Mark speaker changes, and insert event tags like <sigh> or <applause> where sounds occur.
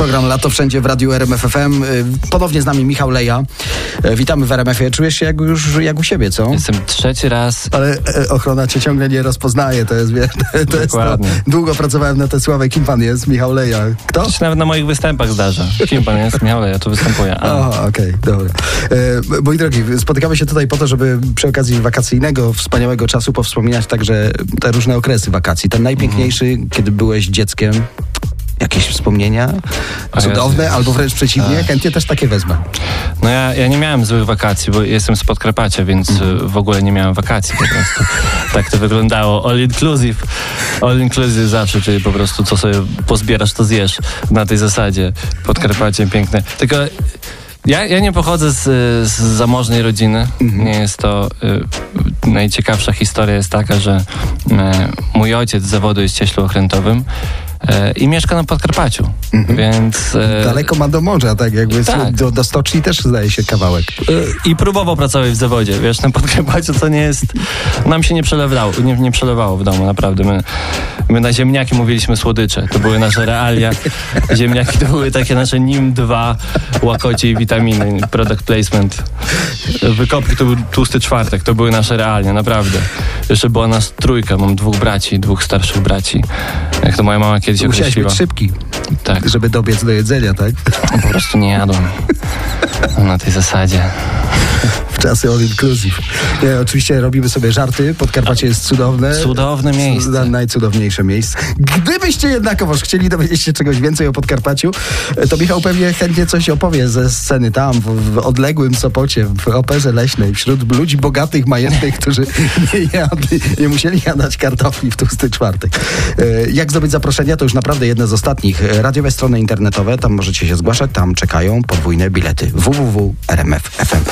Speaker 1: Program Lato Wszędzie w Radiu RMF FM. Y, Ponownie z nami Michał Leja. Y, Witamy w RMF-ie. Czujesz się jak już jak u siebie, co?
Speaker 2: Jestem trzeci raz.
Speaker 1: Ale e, ochrona cię ciągle nie rozpoznaje, to jest, to jest to.
Speaker 2: Dokładnie.
Speaker 1: Długo pracowałem na tę sławę. Kim pan jest? Michał Leja. Kto?
Speaker 2: To się nawet na moich występach zdarza. Kim pan jest? Michał, ja tu występuję. A,
Speaker 1: Aha, okej, dobra. E, moi drogi, spotykamy się tutaj po to, żeby przy okazji wakacyjnego, wspaniałego czasu powspominać także te różne okresy wakacji. Ten najpiękniejszy, kiedy byłeś dzieckiem. Jakieś wspomnienia
Speaker 2: A
Speaker 1: cudowne,
Speaker 2: ja-
Speaker 1: albo wręcz przeciwnie.
Speaker 2: Ach.
Speaker 1: Chętnie też takie wezmę.
Speaker 2: no ja, ja nie miałem złych wakacji, bo jestem z Podkarpacia, więc
Speaker 1: Mhm.
Speaker 2: y, w ogóle nie miałem wakacji po prostu. <laughs> tak to wyglądało. All inclusive. All inclusive zawsze, czyli po prostu co sobie pozbierasz, to zjesz. Na tej zasadzie. Podkarpacie piękne. Tylko ja, ja nie pochodzę z, z zamożnej rodziny.
Speaker 1: Mhm.
Speaker 2: Nie jest to... Y, najciekawsza historia jest taka, że y, mój ojciec z zawodu jest cieślokrętowym y, i mieszka na Podkarpaciu. Więc... y,
Speaker 1: Mhm. Daleko ma do morza, tak jakby
Speaker 2: Tak.
Speaker 1: Do, do stoczni też zdaje się kawałek.
Speaker 2: I próbował pracować w zawodzie, wiesz, na Podkarpaciu to nie jest, nam się nie przelewało, nie, nie przelewało w domu, naprawdę. My, my na ziemniaki mówiliśmy słodycze, to były nasze realia. Ziemniaki to były takie nasze NIM-2, łakocie i witaminy, product placement. Wykopki to był tłusty czwartek, to były nasze realia, naprawdę. Jeszcze była nas trójka, mam dwóch braci, dwóch starszych braci. Jak to moja mama kiedyś
Speaker 1: Musiałeś
Speaker 2: określiła.
Speaker 1: być szybki,
Speaker 2: Tak,
Speaker 1: żeby dobiec do jedzenia, tak?
Speaker 2: po prostu nie jadłem. <laughs> Na tej zasadzie.
Speaker 1: W czasy all inclusive. Nie, oczywiście robimy sobie żarty. Podkarpacie jest cudowne.
Speaker 2: Cudowne miejsce.
Speaker 1: Na- Najcudowniejsze miejsce. Gdybyście jednakowoż chcieli dowiedzieć się czegoś więcej o Podkarpaciu, to Michał pewnie chętnie coś opowie ze sceny tam, w, w odległym Sopocie, w operze leśnej, wśród ludzi bogatych, majętnych, którzy nie, jadli, nie musieli jadać kartofli w tłusty czwartek. E, Jak zdobyć zaproszenia? To już naprawdę jedne z ostatnich. E, Radiowe strony internetowe, tam możecie się zgłaszać, tam czekają podwójne bilety. www.rmf.fm